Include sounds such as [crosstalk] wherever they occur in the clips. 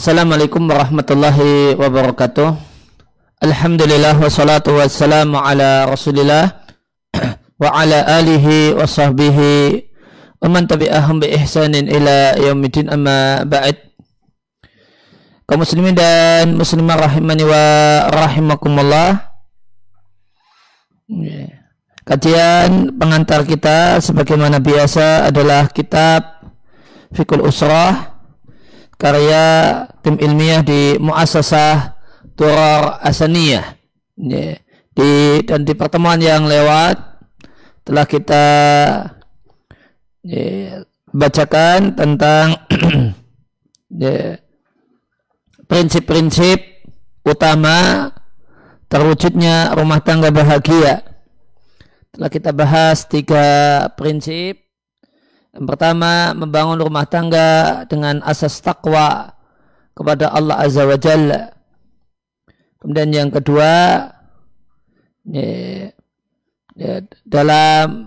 Assalamualaikum warahmatullahi wabarakatuh. Alhamdulillah wassalatu wassalamu ala Rasulillah wa ala alihi wa sahbihi wa man tabi'ahum bi ihsanin ila yaumidin amma ba'd. Kaum muslimin dan muslimah rahimani wa rahimakumullah. Kajian pengantar kita sebagaimana biasa adalah kitab Fikul Usrah karya tim ilmiah di Muassasah Turar Asaniyah. Ya. Di, dan di pertemuan yang lewat telah kita ya, bacakan tentang [clears throat] prinsip-prinsip utama terwujudnya rumah tangga bahagia. Telah kita bahas tiga prinsip yang pertama, membangun rumah tangga dengan asas takwa kepada Allah Azza wa Jalla. Kemudian yang kedua, ya, ya, dalam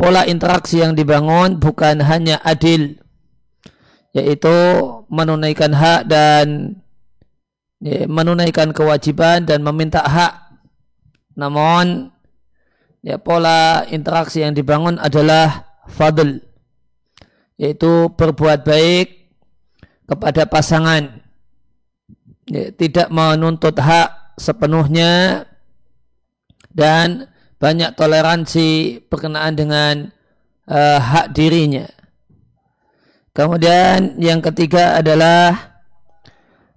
pola interaksi yang dibangun bukan hanya adil, yaitu menunaikan hak dan ya, menunaikan kewajiban dan meminta hak. Namun, ya, pola interaksi yang dibangun adalah fadl yaitu berbuat baik kepada pasangan ya, tidak menuntut hak sepenuhnya dan banyak toleransi berkenaan dengan uh, hak dirinya. Kemudian yang ketiga adalah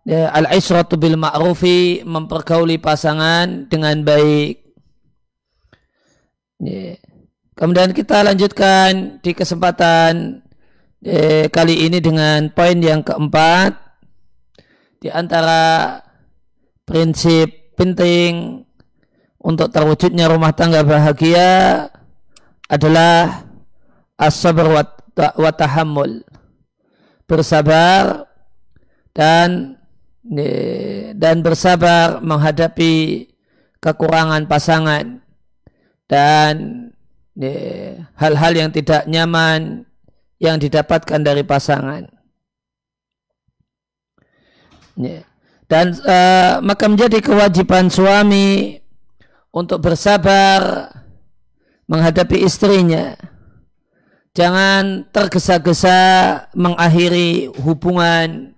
ya, al-isratu bil ma'rufi mempergauli pasangan dengan baik. Ya. Kemudian kita lanjutkan di kesempatan eh, kali ini dengan poin yang keempat di antara prinsip penting untuk terwujudnya rumah tangga bahagia adalah as-sabr wa tahammul. Bersabar dan eh, dan bersabar menghadapi kekurangan pasangan dan hal-hal yang tidak nyaman yang didapatkan dari pasangan. Dan uh, maka menjadi kewajiban suami untuk bersabar menghadapi istrinya. Jangan tergesa-gesa mengakhiri hubungan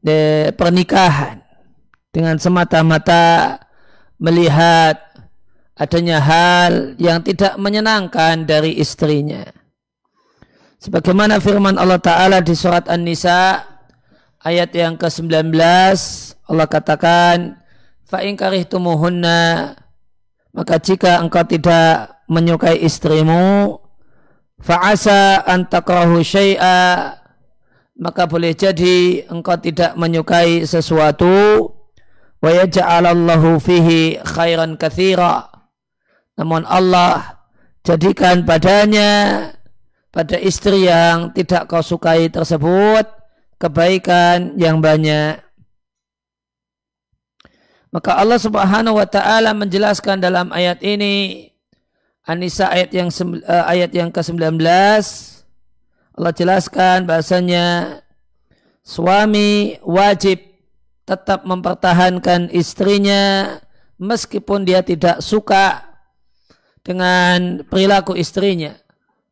de, pernikahan dengan semata-mata melihat adanya hal yang tidak menyenangkan dari istrinya. Sebagaimana firman Allah Ta'ala di surat An-Nisa ayat yang ke-19 Allah katakan fa'in karihtumuhunna maka jika engkau tidak menyukai istrimu fa'asa antakrahu syai'a maka boleh jadi engkau tidak menyukai sesuatu wa yaj'alallahu fihi khairan kathira namun Allah jadikan padanya pada istri yang tidak kau sukai tersebut kebaikan yang banyak. Maka Allah Subhanahu wa taala menjelaskan dalam ayat ini An-Nisa ayat yang uh, ayat yang ke-19 Allah jelaskan bahasanya suami wajib tetap mempertahankan istrinya meskipun dia tidak suka dengan perilaku istrinya,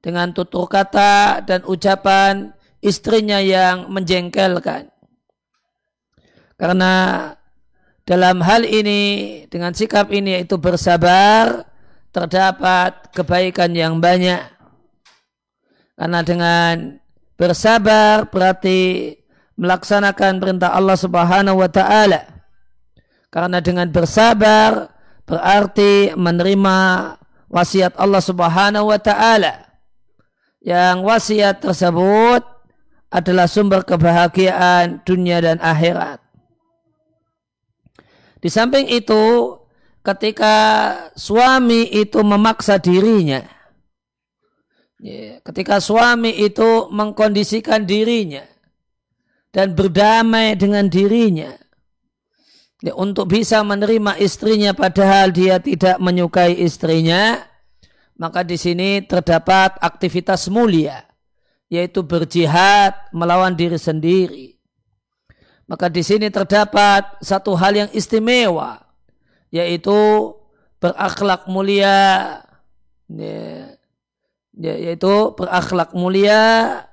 dengan tutur kata dan ucapan istrinya yang menjengkelkan. Karena dalam hal ini, dengan sikap ini yaitu bersabar, terdapat kebaikan yang banyak. Karena dengan bersabar berarti melaksanakan perintah Allah Subhanahu wa taala. Karena dengan bersabar berarti menerima wasiat Allah Subhanahu wa taala. Yang wasiat tersebut adalah sumber kebahagiaan dunia dan akhirat. Di samping itu, ketika suami itu memaksa dirinya, ya, ketika suami itu mengkondisikan dirinya dan berdamai dengan dirinya, ya, untuk bisa menerima istrinya padahal dia tidak menyukai istrinya, maka di sini terdapat aktivitas mulia, yaitu berjihad melawan diri sendiri. Maka di sini terdapat satu hal yang istimewa, yaitu berakhlak mulia, ya, ya, yaitu berakhlak mulia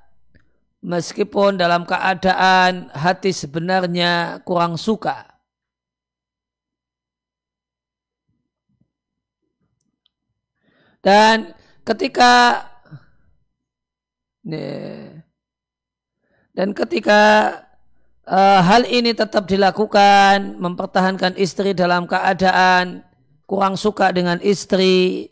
meskipun dalam keadaan hati sebenarnya kurang suka. Dan ketika dan ketika uh, hal ini tetap dilakukan, mempertahankan istri dalam keadaan kurang suka dengan istri,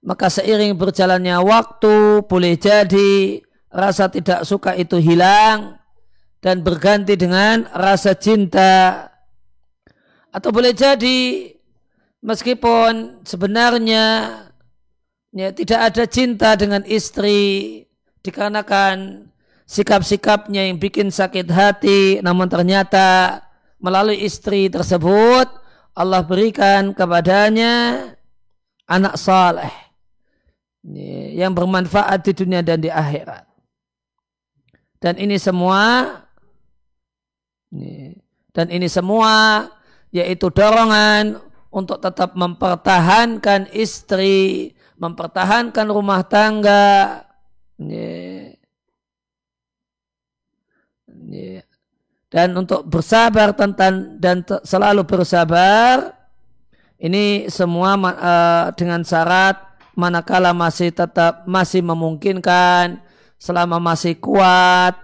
maka seiring berjalannya waktu boleh jadi rasa tidak suka itu hilang dan berganti dengan rasa cinta. Atau boleh jadi meskipun sebenarnya ya, tidak ada cinta dengan istri dikarenakan sikap-sikapnya yang bikin sakit hati, namun ternyata melalui istri tersebut Allah berikan kepadanya anak saleh yang bermanfaat di dunia dan di akhirat. Dan ini semua dan ini semua yaitu dorongan untuk tetap mempertahankan istri, mempertahankan rumah tangga, dan untuk bersabar tentang dan selalu bersabar ini semua uh, dengan syarat manakala masih tetap masih memungkinkan selama masih kuat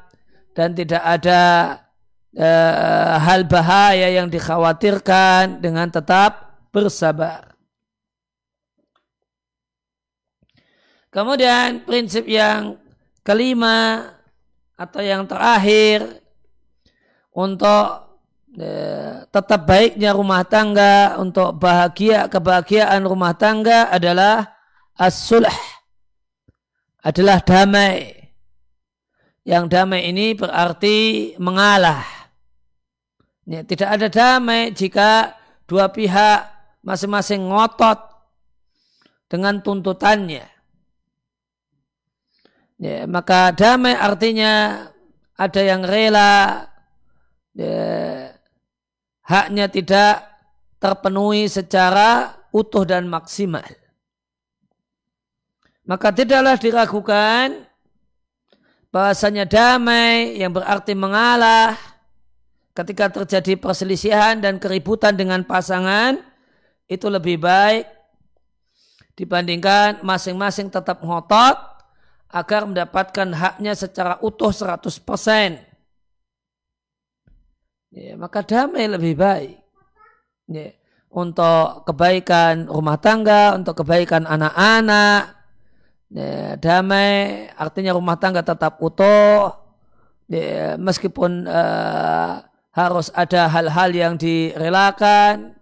dan tidak ada uh, hal bahaya yang dikhawatirkan dengan tetap bersabar. Kemudian prinsip yang kelima atau yang terakhir untuk eh, tetap baiknya rumah tangga untuk bahagia kebahagiaan rumah tangga adalah as-sulh adalah damai. Yang damai ini berarti mengalah. Ya, tidak ada damai jika dua pihak masing-masing ngotot dengan tuntutannya Ya, maka damai artinya ada yang rela ya, haknya tidak terpenuhi secara utuh dan maksimal. Maka tidaklah diragukan bahasanya damai yang berarti mengalah ketika terjadi perselisihan dan keributan dengan pasangan itu lebih baik dibandingkan masing-masing tetap ngotot agar mendapatkan haknya secara utuh 100%. Ya, maka damai lebih baik. Ya, untuk kebaikan rumah tangga, untuk kebaikan anak-anak. Ya, damai artinya rumah tangga tetap utuh. Ya, meskipun uh, harus ada hal-hal yang direlakan.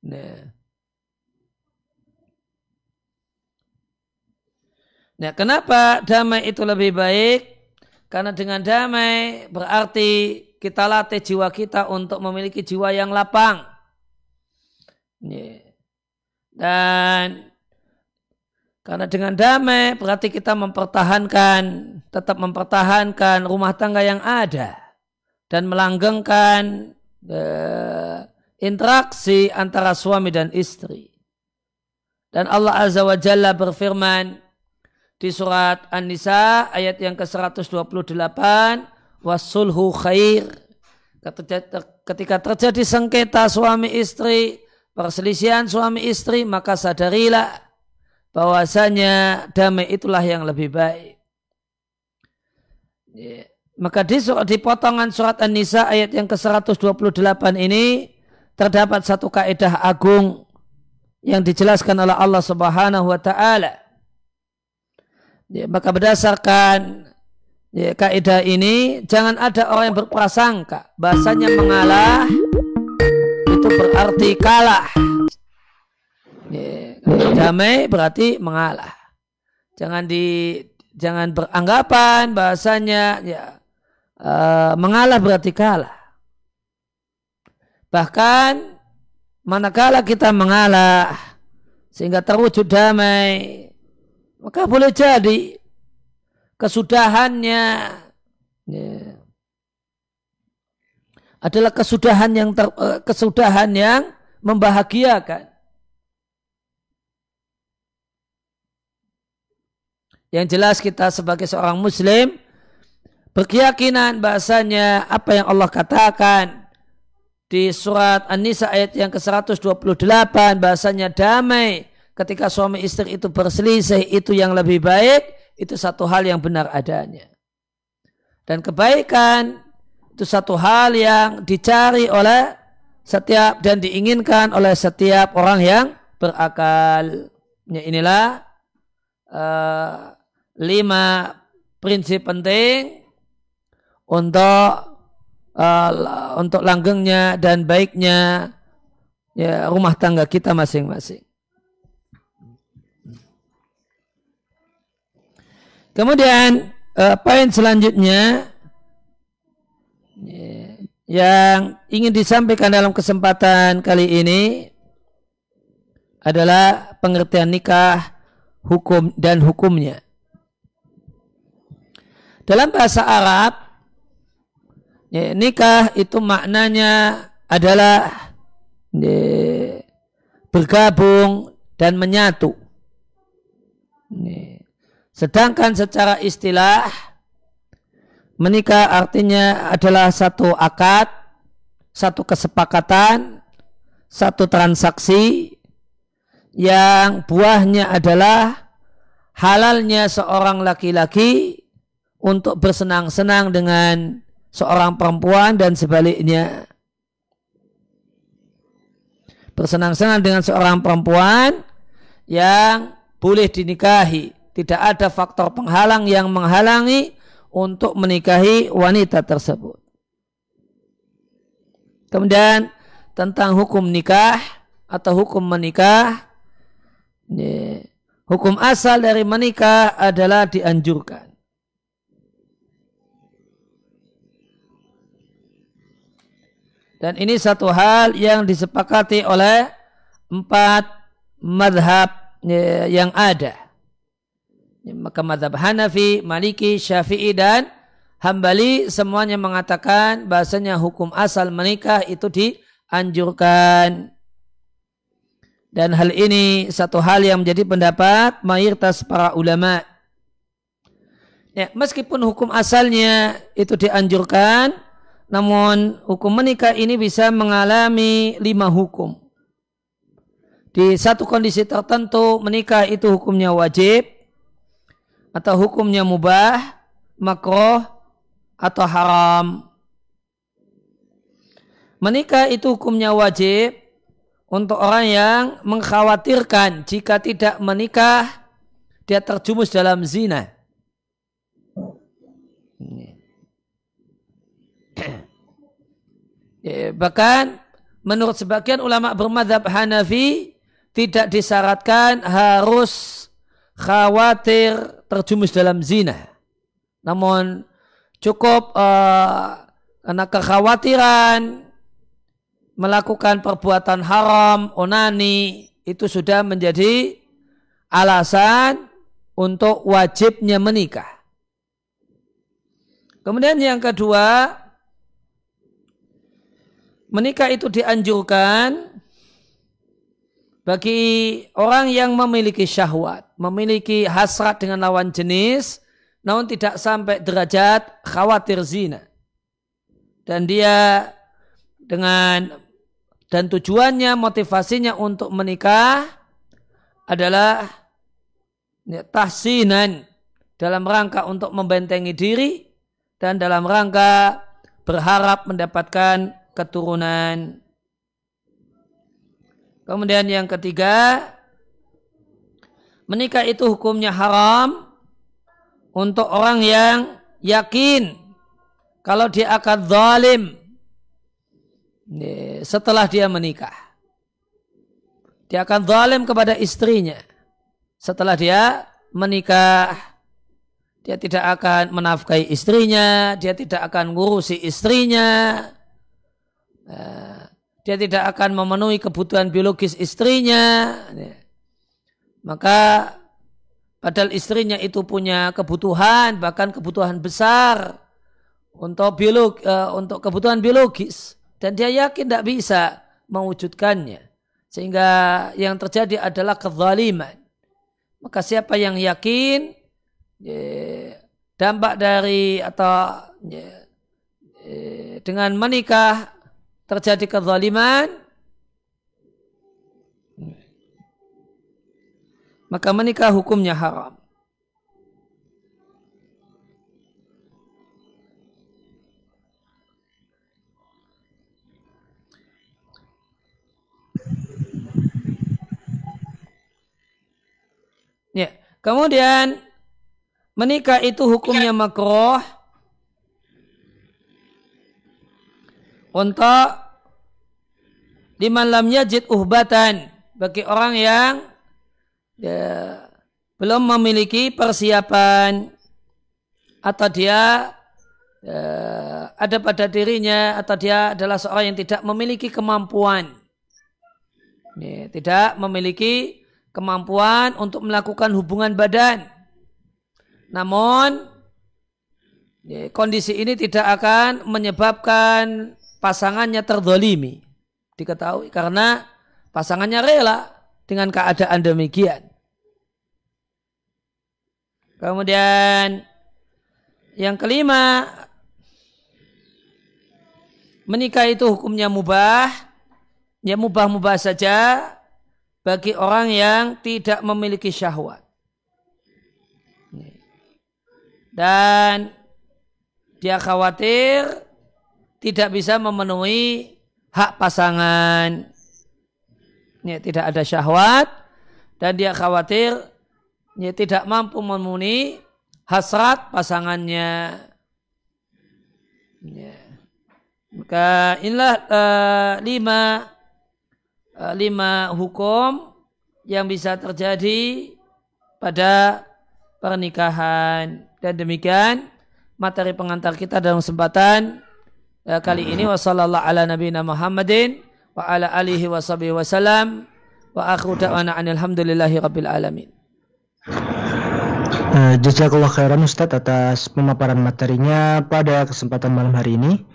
Ya. Nah, kenapa damai itu lebih baik? Karena dengan damai berarti kita latih jiwa kita untuk memiliki jiwa yang lapang. Dan karena dengan damai berarti kita mempertahankan, tetap mempertahankan rumah tangga yang ada dan melanggengkan uh, interaksi antara suami dan istri. Dan Allah Azza wa Jalla berfirman, di surat An-Nisa ayat yang ke-128 wasulhu khair. Ketika terjadi sengketa suami istri perselisihan suami istri maka sadarilah bahwasanya damai itulah yang lebih baik. Ya. maka di, surat, di potongan surat An-Nisa ayat yang ke-128 ini terdapat satu kaidah agung yang dijelaskan oleh Allah Subhanahu wa taala Ya, maka berdasarkan ya, kaidah ini jangan ada orang yang berprasangka bahasanya mengalah itu berarti kalah. Ya, damai berarti mengalah. Jangan di jangan beranggapan bahasanya ya uh, mengalah berarti kalah. Bahkan manakala kita mengalah sehingga terwujud damai maka boleh jadi kesudahannya ya, adalah kesudahan yang ter, eh, kesudahan yang membahagiakan. Yang jelas kita sebagai seorang muslim berkeyakinan bahasanya apa yang Allah katakan di surat An-Nisa ayat yang ke-128 bahasanya damai ketika suami istri itu berselisih itu yang lebih baik itu satu hal yang benar adanya. Dan kebaikan itu satu hal yang dicari oleh setiap dan diinginkan oleh setiap orang yang berakal. Ya, inilah uh, lima prinsip penting untuk uh, untuk langgengnya dan baiknya ya rumah tangga kita masing-masing. Kemudian uh, poin selanjutnya ya, yang ingin disampaikan dalam kesempatan kali ini adalah pengertian nikah, hukum dan hukumnya. Dalam bahasa Arab, ya, nikah itu maknanya adalah ya, bergabung dan menyatu. Ya. Sedangkan secara istilah, menikah artinya adalah satu akad, satu kesepakatan, satu transaksi yang buahnya adalah halalnya seorang laki-laki untuk bersenang-senang dengan seorang perempuan dan sebaliknya. Bersenang-senang dengan seorang perempuan yang boleh dinikahi. Tidak ada faktor penghalang yang menghalangi untuk menikahi wanita tersebut. Kemudian tentang hukum nikah atau hukum menikah. Hukum asal dari menikah adalah dianjurkan. Dan ini satu hal yang disepakati oleh empat madhab ya, yang ada. Maka madhab Hanafi, Maliki, Syafi'i dan Hambali semuanya mengatakan bahasanya hukum asal menikah itu dianjurkan. Dan hal ini satu hal yang menjadi pendapat mayoritas para ulama. Ya, meskipun hukum asalnya itu dianjurkan, namun hukum menikah ini bisa mengalami lima hukum. Di satu kondisi tertentu menikah itu hukumnya wajib atau hukumnya mubah, makroh atau haram. Menikah itu hukumnya wajib untuk orang yang mengkhawatirkan jika tidak menikah dia terjumus dalam zina. Ya, [clears throat] bahkan menurut sebagian ulama bermadhab Hanafi tidak disyaratkan harus khawatir terjumus dalam zina. Namun cukup uh, karena kekhawatiran melakukan perbuatan haram, onani, itu sudah menjadi alasan untuk wajibnya menikah. Kemudian yang kedua, menikah itu dianjurkan bagi orang yang memiliki syahwat, memiliki hasrat dengan lawan jenis, namun tidak sampai derajat khawatir zina. Dan dia dengan dan tujuannya, motivasinya untuk menikah adalah ya, tahsinan dalam rangka untuk membentengi diri dan dalam rangka berharap mendapatkan keturunan. Kemudian yang ketiga, menikah itu hukumnya haram untuk orang yang yakin kalau dia akan zalim setelah dia menikah. Dia akan zalim kepada istrinya setelah dia menikah. Dia tidak akan menafkahi istrinya, dia tidak akan ngurusi istrinya, Eh, dia tidak akan memenuhi kebutuhan biologis istrinya. Maka padahal istrinya itu punya kebutuhan, bahkan kebutuhan besar untuk biolog, uh, untuk kebutuhan biologis. dan dia yakin tidak bisa mewujudkannya. Sehingga yang terjadi adalah kezaliman. Maka siapa yang yakin ya, dampak dari atau dengan menikah terjadi kezaliman, maka menikah hukumnya haram. Ya, kemudian menikah itu hukumnya makroh untuk di malam yajid uhbatan bagi orang yang ya, belum memiliki persiapan atau dia ya, ada pada dirinya atau dia adalah seorang yang tidak memiliki kemampuan ya, tidak memiliki kemampuan untuk melakukan hubungan badan. Namun ya, kondisi ini tidak akan menyebabkan pasangannya terdolimi. Diketahui karena pasangannya rela dengan keadaan demikian. Kemudian yang kelima, menikah itu hukumnya mubah, ya mubah-mubah saja, bagi orang yang tidak memiliki syahwat. Dan dia khawatir tidak bisa memenuhi hak pasangan. Ya, tidak ada syahwat dan dia khawatir ya, tidak mampu memenuhi hasrat pasangannya. Ya. Maka inilah uh, lima Eh, lima hukum yang bisa terjadi pada pernikahan dan demikian materi pengantar kita dalam kesempatan uh, kali ini wasallallahu ala nabiyina Muhammadin wa ala alihi wa sahbihi wa akhiru da'wana alhamdulillahi rabbil alamin. Uh, Jazakallah khairan Ustaz atas pemaparan materinya pada kesempatan malam hari ini.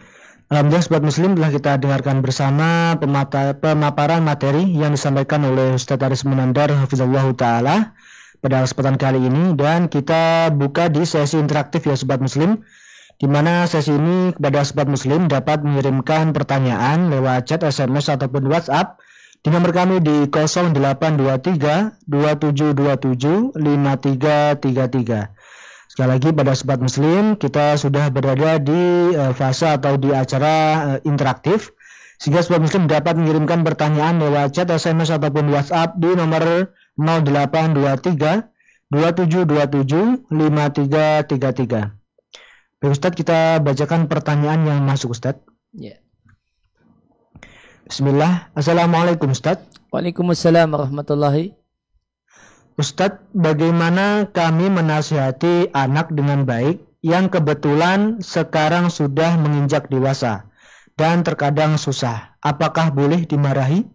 Alhamdulillah sobat muslim telah kita dengarkan bersama pemata, pemaparan materi yang disampaikan oleh Ustaz Aris Munandar Hafizullah Ta'ala pada kesempatan kali ini dan kita buka di sesi interaktif ya sobat muslim di mana sesi ini kepada sobat muslim dapat mengirimkan pertanyaan lewat chat SMS ataupun WhatsApp di nomor kami di 0823 2727 5333. Sekali lagi pada sobat muslim kita sudah berada di uh, fase atau di acara uh, interaktif sehingga sobat muslim dapat mengirimkan pertanyaan lewat chat SMS ataupun WhatsApp di nomor 0823 2727 5333. Baik Ustaz kita bacakan pertanyaan yang masuk Ustaz. Ya. Bismillah. Assalamualaikum Ustaz. Waalaikumsalam warahmatullahi Ustadz, bagaimana kami menasihati anak dengan baik yang kebetulan sekarang sudah menginjak dewasa dan terkadang susah? Apakah boleh dimarahi?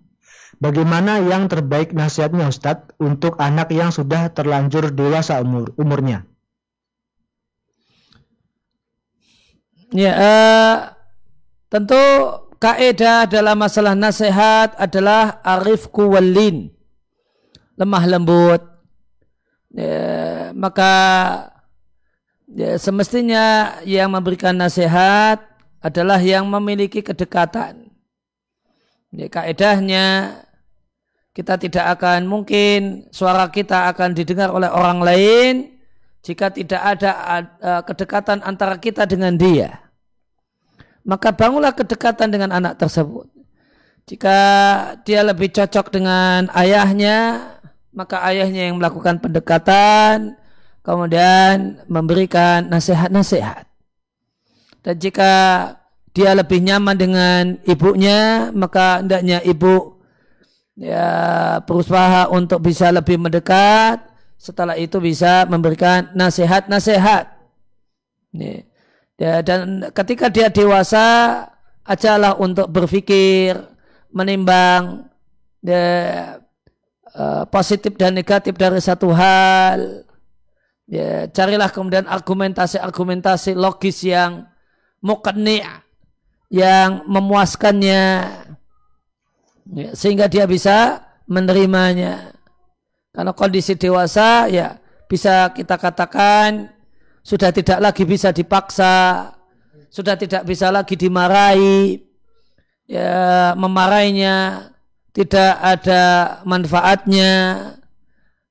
Bagaimana yang terbaik nasihatnya Ustadz untuk anak yang sudah terlanjur dewasa umur umurnya? Ya, uh, tentu kaidah dalam masalah nasihat adalah arif kuwalin lemah lembut ya, maka ya, semestinya yang memberikan nasihat adalah yang memiliki kedekatan. Ya, kaedahnya kita tidak akan mungkin suara kita akan didengar oleh orang lain jika tidak ada uh, kedekatan antara kita dengan dia. Maka bangunlah kedekatan dengan anak tersebut. Jika dia lebih cocok dengan ayahnya, maka ayahnya yang melakukan pendekatan kemudian memberikan nasihat-nasihat. Dan jika dia lebih nyaman dengan ibunya, maka hendaknya ibu ya berusaha untuk bisa lebih mendekat. Setelah itu bisa memberikan nasihat-nasihat. Ya, dan ketika dia dewasa, ajalah untuk berpikir, menimbang ya, Eh, positif dan negatif dari satu hal. Ya, carilah kemudian argumentasi-argumentasi logis yang mukni' yang memuaskannya ya, sehingga dia bisa menerimanya. Karena kondisi dewasa ya bisa kita katakan sudah tidak lagi bisa dipaksa, sudah tidak bisa lagi dimarahi, ya memarahinya tidak ada manfaatnya,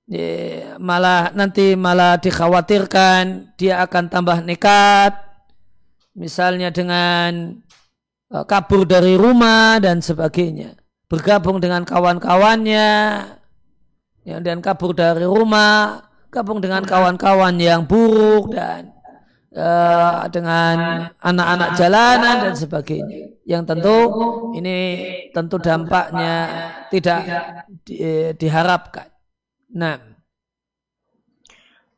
ya, malah nanti malah dikhawatirkan dia akan tambah nekat, misalnya dengan uh, kabur dari rumah dan sebagainya, bergabung dengan kawan-kawannya, ya, dan kabur dari rumah, gabung dengan kawan-kawan yang buruk dan uh, dengan anak-anak jalanan dan sebagainya. Yang tentu ini tentu dampaknya tidak di, diharapkan. Nah,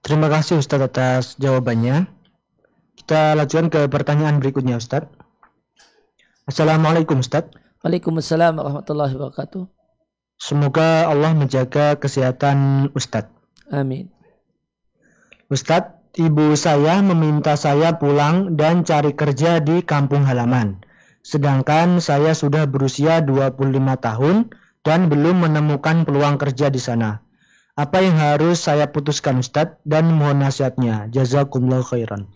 terima kasih Ustadz atas jawabannya. Kita lanjutkan ke pertanyaan berikutnya Ustadz. Assalamualaikum Ustadz. Waalaikumsalam warahmatullahi wabarakatuh. Semoga Allah menjaga kesehatan Ustadz. Amin. Ustadz, ibu saya meminta saya pulang dan cari kerja di kampung halaman. Sedangkan saya sudah berusia 25 tahun dan belum menemukan peluang kerja di sana. Apa yang harus saya putuskan Ustadz dan mohon nasihatnya. Jazakumullah khairan.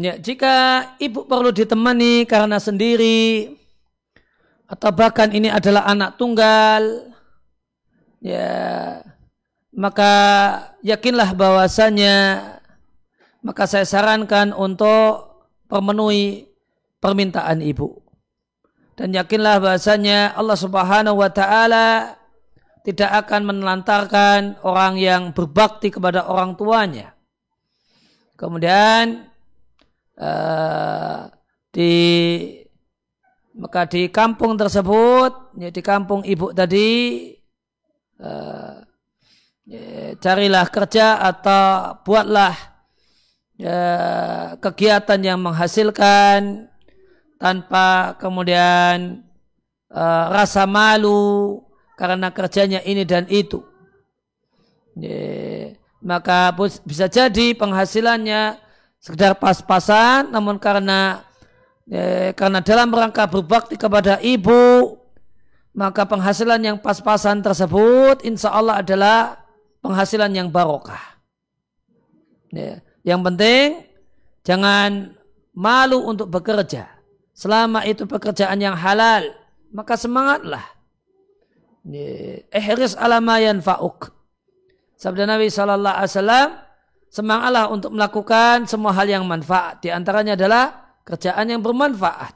Ya, jika ibu perlu ditemani karena sendiri, atau bahkan ini adalah anak tunggal. Ya. Maka yakinlah bahwasanya maka saya sarankan untuk memenuhi permintaan ibu. Dan yakinlah bahwasanya Allah Subhanahu wa taala tidak akan menelantarkan orang yang berbakti kepada orang tuanya. Kemudian uh, di maka di kampung tersebut, ya di kampung ibu tadi, uh, ya, carilah kerja atau buatlah ya, kegiatan yang menghasilkan tanpa kemudian uh, rasa malu karena kerjanya ini dan itu. Ya, maka bisa jadi penghasilannya sekedar pas-pasan, namun karena Ya, karena dalam rangka berbakti kepada ibu, maka penghasilan yang pas-pasan tersebut insya Allah adalah penghasilan yang barokah. Ya, yang penting jangan malu untuk bekerja. Selama itu pekerjaan yang halal, maka semangatlah. Ya, ihris alamayan fa'uk. Sabda Nabi Sallallahu Alaihi Wasallam, semangatlah untuk melakukan semua hal yang manfaat. Di antaranya adalah kerjaan yang bermanfaat.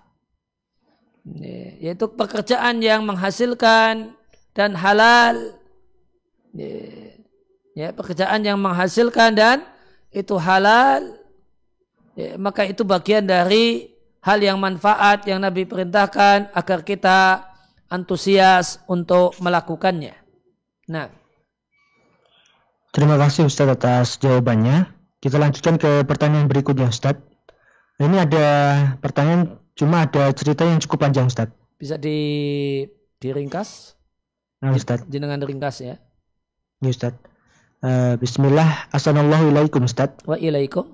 Yaitu pekerjaan yang menghasilkan dan halal. Ya, pekerjaan yang menghasilkan dan itu halal. Ya, maka itu bagian dari hal yang manfaat yang Nabi perintahkan agar kita antusias untuk melakukannya. Nah. Terima kasih Ustaz atas jawabannya. Kita lanjutkan ke pertanyaan berikutnya Ustaz. Ini ada pertanyaan, cuma ada cerita yang cukup panjang Ustaz. Bisa di diringkas? Nah Ustaz. Jenengan ringkas ya. Ya Ustaz. Uh, Bismillah. Assalamualaikum Ustaz. Wa ilaikum.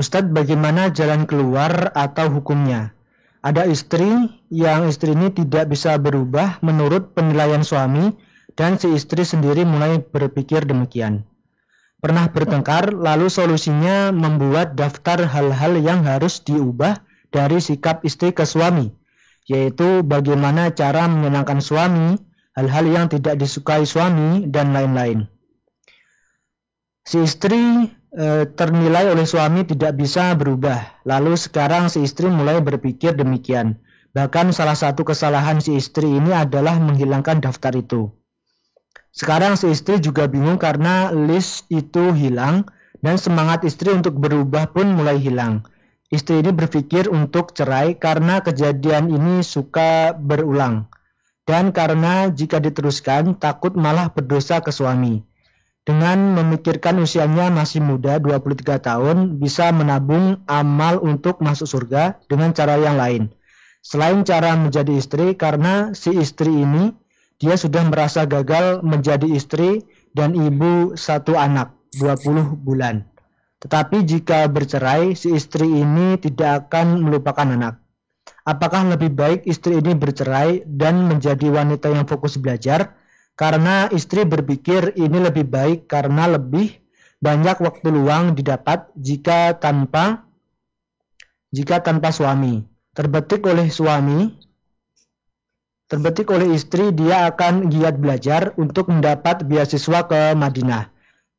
Ustaz, bagaimana jalan keluar atau hukumnya? Ada istri yang istri ini tidak bisa berubah menurut penilaian suami dan si istri sendiri mulai berpikir demikian pernah bertengkar, lalu solusinya membuat daftar hal-hal yang harus diubah dari sikap istri ke suami, yaitu bagaimana cara menyenangkan suami, hal-hal yang tidak disukai suami, dan lain-lain. Si istri e, ternilai oleh suami tidak bisa berubah, lalu sekarang si istri mulai berpikir demikian. Bahkan salah satu kesalahan si istri ini adalah menghilangkan daftar itu. Sekarang si istri juga bingung karena list itu hilang dan semangat istri untuk berubah pun mulai hilang. Istri ini berpikir untuk cerai karena kejadian ini suka berulang. Dan karena jika diteruskan takut malah berdosa ke suami. Dengan memikirkan usianya masih muda 23 tahun bisa menabung amal untuk masuk surga dengan cara yang lain. Selain cara menjadi istri karena si istri ini dia sudah merasa gagal menjadi istri dan ibu satu anak 20 bulan. Tetapi jika bercerai, si istri ini tidak akan melupakan anak. Apakah lebih baik istri ini bercerai dan menjadi wanita yang fokus belajar karena istri berpikir ini lebih baik karena lebih banyak waktu luang didapat jika tanpa jika tanpa suami. Terbetik oleh suami, terbetik oleh istri dia akan giat belajar untuk mendapat beasiswa ke Madinah.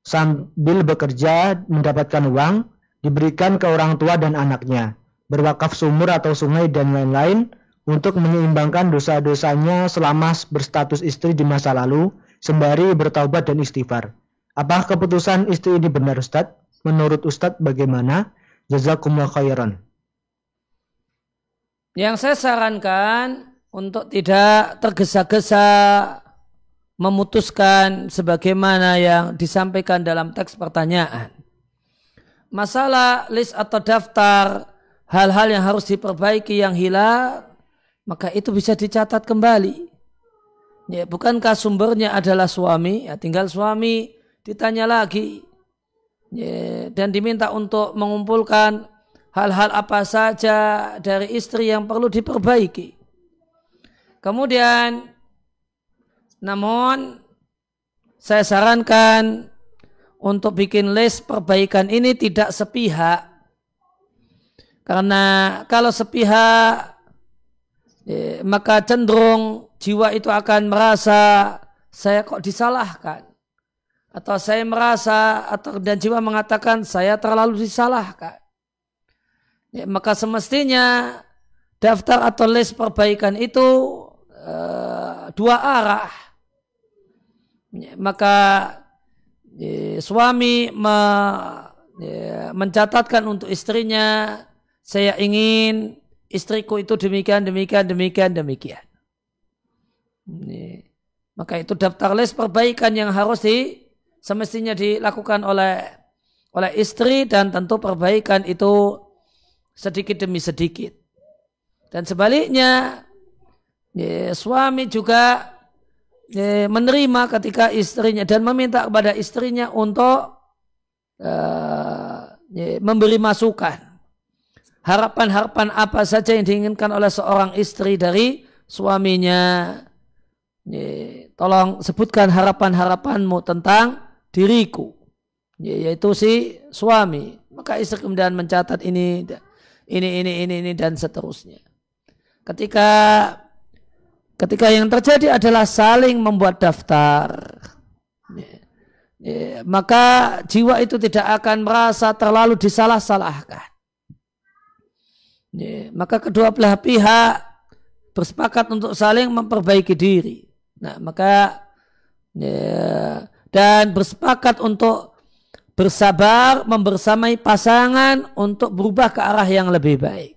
Sambil bekerja mendapatkan uang, diberikan ke orang tua dan anaknya, berwakaf sumur atau sungai dan lain-lain, untuk menyeimbangkan dosa-dosanya selama berstatus istri di masa lalu, sembari bertaubat dan istighfar. Apakah keputusan istri ini benar Ustadz? Menurut Ustadz bagaimana? Jazakumullah khairan. Yang saya sarankan untuk tidak tergesa-gesa memutuskan sebagaimana yang disampaikan dalam teks pertanyaan. Masalah list atau daftar hal-hal yang harus diperbaiki yang hilang maka itu bisa dicatat kembali. Ya, bukankah sumbernya adalah suami? Ya, tinggal suami ditanya lagi ya, dan diminta untuk mengumpulkan hal-hal apa saja dari istri yang perlu diperbaiki. Kemudian, namun saya sarankan untuk bikin list perbaikan ini tidak sepihak. Karena kalau sepihak Eh, maka cenderung jiwa itu akan merasa saya kok disalahkan atau saya merasa atau dan jiwa mengatakan saya terlalu disalahkan ya, maka semestinya daftar atau list perbaikan itu uh, dua arah maka ya, suami me, ya, mencatatkan untuk istrinya saya ingin istriku itu demikian, demikian, demikian, demikian. Ini. Maka itu daftar list perbaikan yang harus di semestinya dilakukan oleh oleh istri dan tentu perbaikan itu sedikit demi sedikit. Dan sebaliknya ya, suami juga ya, menerima ketika istrinya dan meminta kepada istrinya untuk uh, ya, memberi masukan harapan-harapan apa saja yang diinginkan oleh seorang istri dari suaminya. Tolong sebutkan harapan-harapanmu tentang diriku, yaitu si suami. Maka istri kemudian mencatat ini, ini, ini, ini, ini dan seterusnya. Ketika ketika yang terjadi adalah saling membuat daftar, maka jiwa itu tidak akan merasa terlalu disalah-salahkan. Maka kedua belah pihak bersepakat untuk saling memperbaiki diri. Nah, maka dan bersepakat untuk bersabar membersamai pasangan untuk berubah ke arah yang lebih baik.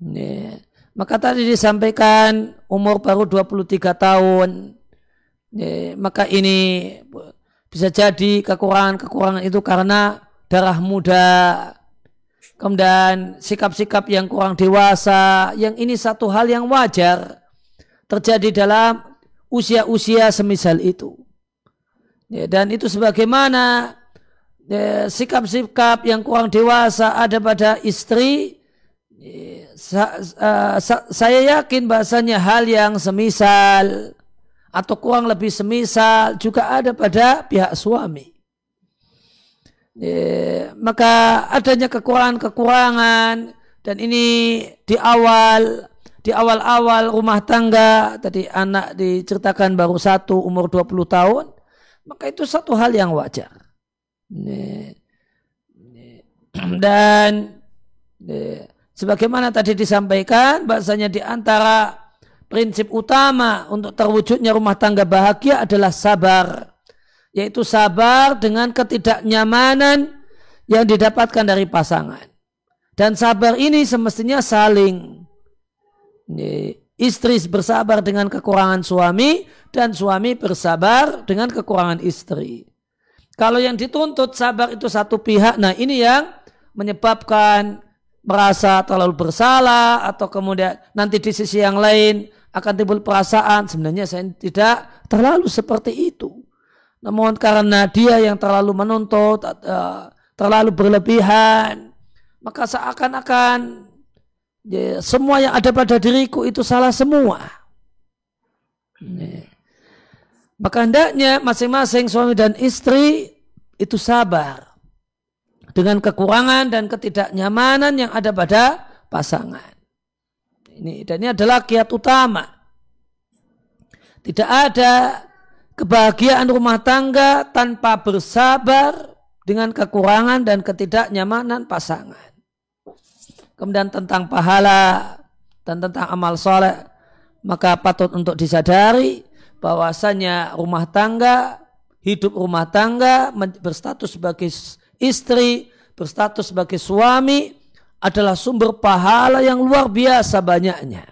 Ya, maka tadi disampaikan umur baru 23 tahun. Maka ini bisa jadi kekurangan-kekurangan itu karena darah muda kemudian sikap-sikap yang kurang dewasa, yang ini satu hal yang wajar terjadi dalam usia-usia semisal itu. Ya, dan itu sebagaimana sikap-sikap ya, yang kurang dewasa ada pada istri, ya, sa, sa, saya yakin bahasanya hal yang semisal atau kurang lebih semisal juga ada pada pihak suami. Ya, maka adanya kekurangan-kekurangan dan ini di awal di awal-awal rumah tangga tadi anak diceritakan baru satu umur 20 tahun maka itu satu hal yang wajar ya, ya, [clears throat] dan sebagaimana tadi disampaikan bahasanya di antara prinsip utama untuk terwujudnya rumah tangga bahagia adalah sabar yaitu sabar dengan ketidaknyamanan yang didapatkan dari pasangan. Dan sabar ini semestinya saling. Istri bersabar dengan kekurangan suami dan suami bersabar dengan kekurangan istri. Kalau yang dituntut sabar itu satu pihak, nah ini yang menyebabkan merasa terlalu bersalah atau kemudian nanti di sisi yang lain akan timbul perasaan sebenarnya saya tidak terlalu seperti itu. Namun karena dia yang terlalu menuntut, uh, terlalu berlebihan, maka seakan-akan ya, semua yang ada pada diriku itu salah semua. Ya. Maka hendaknya masing-masing suami dan istri itu sabar dengan kekurangan dan ketidaknyamanan yang ada pada pasangan. Ini dan ini adalah kiat utama. Tidak ada kebahagiaan rumah tangga tanpa bersabar dengan kekurangan dan ketidaknyamanan pasangan. Kemudian tentang pahala dan tentang amal soleh, maka patut untuk disadari bahwasanya rumah tangga, hidup rumah tangga berstatus sebagai istri, berstatus sebagai suami adalah sumber pahala yang luar biasa banyaknya.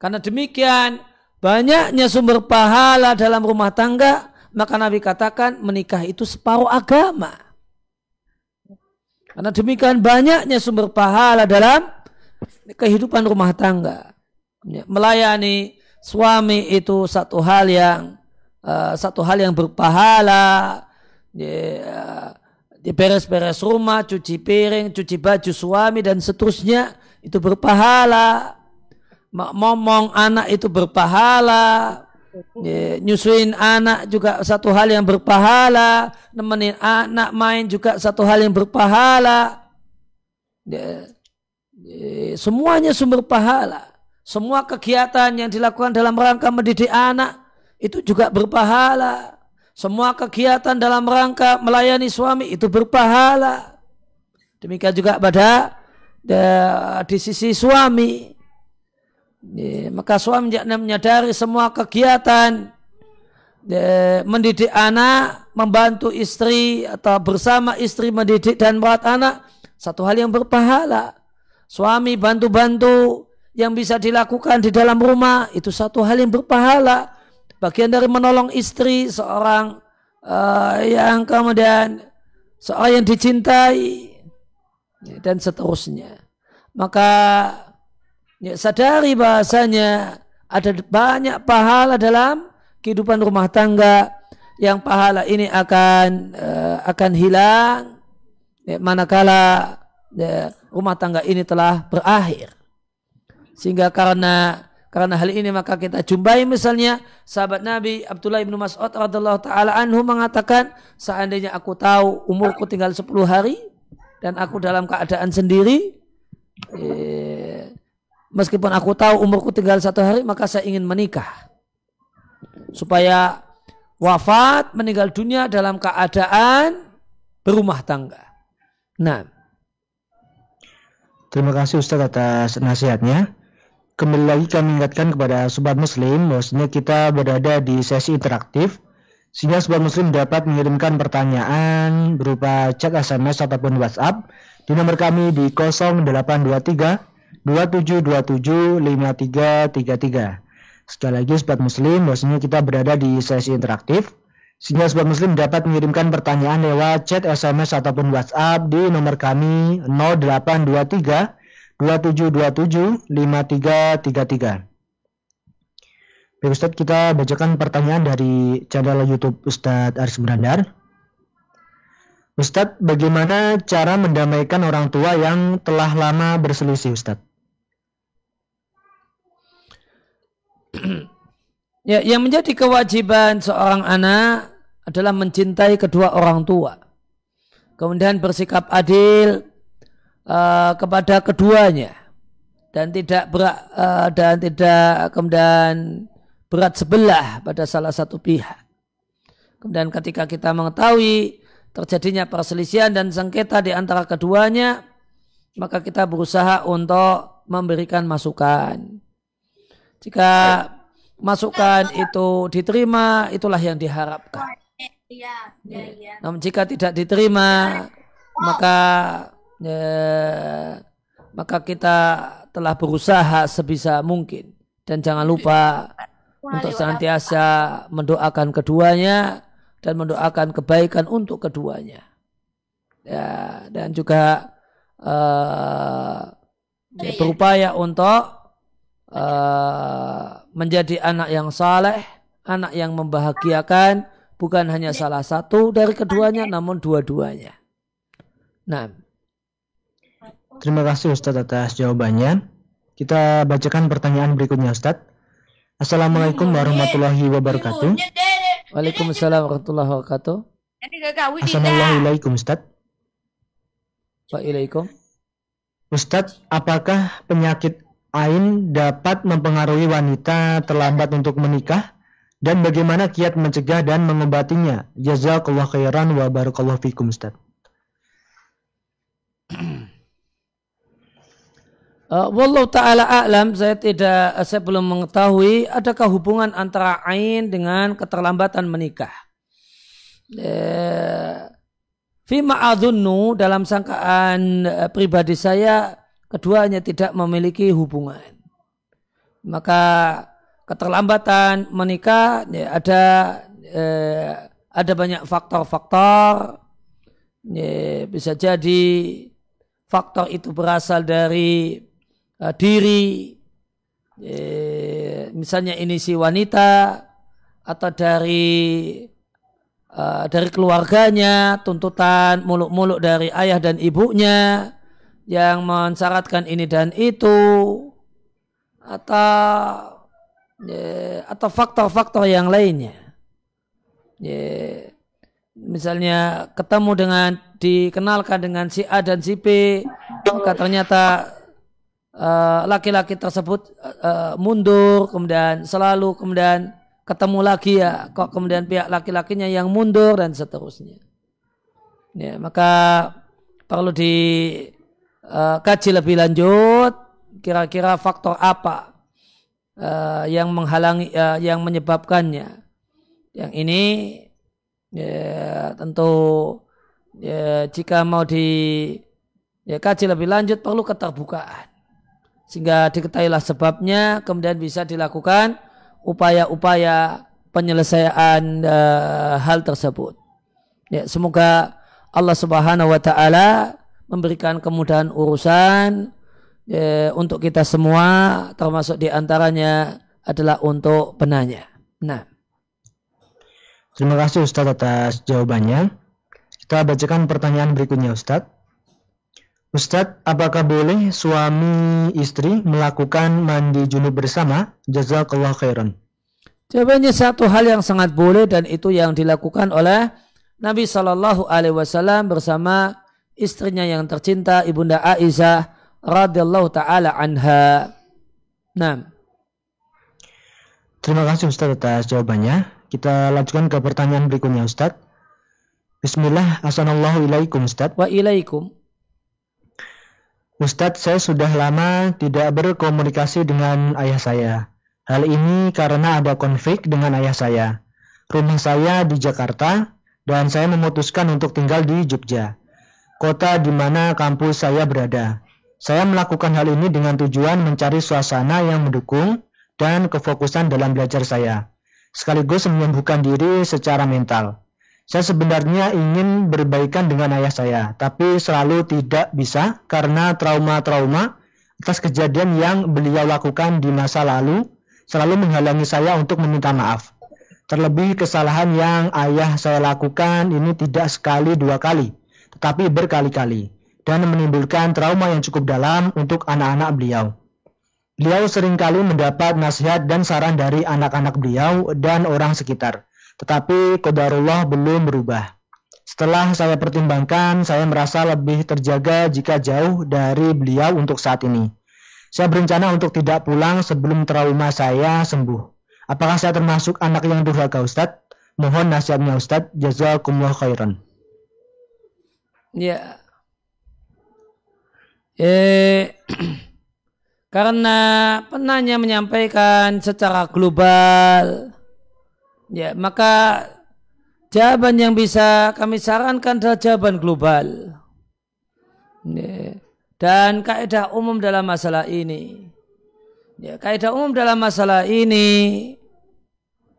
Karena demikian banyaknya sumber pahala dalam rumah tangga, maka Nabi katakan menikah itu separuh agama. Karena demikian banyaknya sumber pahala dalam kehidupan rumah tangga. Melayani suami itu satu hal yang uh, satu hal yang berpahala di beres-beres rumah, cuci piring, cuci baju suami dan seterusnya itu berpahala. Ngomong anak itu berpahala. Nyusuin anak juga satu hal yang berpahala. Nemenin anak main juga satu hal yang berpahala. Ya, ya, semuanya sumber pahala. Semua kegiatan yang dilakukan dalam rangka mendidik anak itu juga berpahala. Semua kegiatan dalam rangka melayani suami itu berpahala. Demikian juga pada di sisi suami. Maka suami menyadari semua kegiatan mendidik anak, membantu istri atau bersama istri mendidik dan merawat anak satu hal yang berpahala. Suami bantu-bantu yang bisa dilakukan di dalam rumah itu satu hal yang berpahala. Bagian dari menolong istri seorang uh, yang kemudian seorang yang dicintai dan seterusnya. Maka ya, sadari bahasanya ada banyak pahala dalam kehidupan rumah tangga yang pahala ini akan uh, akan hilang ya, manakala ya, rumah tangga ini telah berakhir. Sehingga karena karena hal ini maka kita jumpai misalnya sahabat Nabi Abdullah bin Mas'ud radhiallahu taala anhu mengatakan seandainya aku tahu umurku tinggal 10 hari dan aku dalam keadaan sendiri eh, meskipun aku tahu umurku tinggal satu hari maka saya ingin menikah supaya wafat meninggal dunia dalam keadaan berumah tangga. Nah, terima kasih Ustaz atas nasihatnya. Kembali lagi kami ingatkan kepada sobat muslim bahwasanya kita berada di sesi interaktif sehingga sobat muslim dapat mengirimkan pertanyaan berupa chat SMS ataupun WhatsApp di nomor kami di 0823 2727 5333. Sekali lagi sobat muslim bahwasanya kita berada di sesi interaktif sehingga sobat muslim dapat mengirimkan pertanyaan lewat chat SMS ataupun WhatsApp di nomor kami 0823 2727 5333. Baik Ustadz, kita bacakan pertanyaan dari channel YouTube Ustadz Aris Berandar. Ustadz, bagaimana cara mendamaikan orang tua yang telah lama berselisih Ustadz? [clears throat] ya, yang menjadi kewajiban seorang anak adalah mencintai kedua orang tua. Kemudian bersikap adil uh, kepada keduanya dan tidak berat uh, dan tidak kemudian berat sebelah pada salah satu pihak. Kemudian ketika kita mengetahui terjadinya perselisihan dan sengketa di antara keduanya, maka kita berusaha untuk memberikan masukan. Jika masukan itu diterima, itulah yang diharapkan. Iya. Namun jika tidak diterima, maka ya, maka kita telah berusaha sebisa mungkin dan jangan lupa untuk senantiasa mendoakan keduanya dan mendoakan kebaikan untuk keduanya ya dan juga uh, ya, berupaya untuk uh, menjadi anak yang saleh anak yang membahagiakan bukan hanya salah satu dari keduanya namun dua-duanya Nah. Terima kasih Ustadz atas jawabannya. Kita bacakan pertanyaan berikutnya Ustadz. Assalamualaikum warahmatullahi wabarakatuh. Waalaikumsalam warahmatullahi wabarakatuh. Assalamualaikum Ustadz. Waalaikum. Ustadz, apakah penyakit ain dapat mempengaruhi wanita terlambat untuk menikah? Dan bagaimana kiat mencegah dan mengobatinya? Jazakallah khairan wa barakallahu fikum Ustaz. [clears throat] Uh, Wallahu ta'ala a'lam, saya tidak, saya belum mengetahui adakah hubungan antara ain dengan keterlambatan menikah. Uh, Fima adunnu dalam sangkaan uh, pribadi saya keduanya tidak memiliki hubungan. Maka keterlambatan menikah ya, ada eh, ada banyak faktor-faktor ya, bisa jadi faktor itu berasal dari uh, diri ya, misalnya ini si wanita atau dari uh, dari keluarganya tuntutan muluk-muluk dari ayah dan ibunya yang mensyaratkan ini dan itu atau atau faktor-faktor yang lainnya. Ya, misalnya ketemu dengan dikenalkan dengan si A dan si B, maka ternyata eh, laki-laki uh, tersebut uh, mundur, kemudian selalu kemudian ketemu lagi ya, kok kemudian pihak laki-lakinya yang mundur dan seterusnya. Ya, maka perlu dikaji uh, lebih lanjut kira-kira faktor apa uh, yang menghalangi uh, yang menyebabkannya. Yang ini ya, tentu ya, jika mau di ya, lebih lanjut perlu keterbukaan sehingga diketahuilah sebabnya kemudian bisa dilakukan upaya-upaya penyelesaian uh, hal tersebut. Ya, semoga Allah Subhanahu wa taala memberikan kemudahan urusan ya, untuk kita semua termasuk di antaranya adalah untuk penanya. Nah. Terima kasih Ustadz atas jawabannya. Kita bacakan pertanyaan berikutnya Ustadz. Ustadz, apakah boleh suami istri melakukan mandi junub bersama? Jazakallah khairan. Jawabannya satu hal yang sangat boleh dan itu yang dilakukan oleh Nabi Shallallahu Alaihi Wasallam bersama istrinya yang tercinta ibunda Aisyah radhiyallahu taala anha. Nah. Terima kasih Ustaz atas jawabannya. Kita lanjutkan ke pertanyaan berikutnya Ustaz. Bismillah, Assalamualaikum Ustaz. Wa ilaikum. Ustadz, saya sudah lama tidak berkomunikasi dengan ayah saya. Hal ini karena ada konflik dengan ayah saya. Rumah saya di Jakarta dan saya memutuskan untuk tinggal di Jogja, kota di mana kampus saya berada. Saya melakukan hal ini dengan tujuan mencari suasana yang mendukung dan kefokusan dalam belajar saya, sekaligus menyembuhkan diri secara mental. Saya sebenarnya ingin berbaikan dengan ayah saya, tapi selalu tidak bisa karena trauma-trauma atas kejadian yang beliau lakukan di masa lalu selalu menghalangi saya untuk meminta maaf. Terlebih kesalahan yang ayah saya lakukan ini tidak sekali dua kali, tetapi berkali-kali dan menimbulkan trauma yang cukup dalam untuk anak-anak beliau. Beliau sering kali mendapat nasihat dan saran dari anak-anak beliau dan orang sekitar, tetapi kodarullah belum berubah. Setelah saya pertimbangkan, saya merasa lebih terjaga jika jauh dari beliau untuk saat ini. Saya berencana untuk tidak pulang sebelum trauma saya sembuh. Apakah saya termasuk anak yang durhaka Ustadz? Mohon nasihatnya Ustadz. Jazakumullah khairan. Ya, Eh, [clears throat] karena penanya menyampaikan secara global, ya maka jawaban yang bisa kami sarankan adalah jawaban global. Ya, dan kaidah umum dalam masalah ini, ya, kaidah umum dalam masalah ini,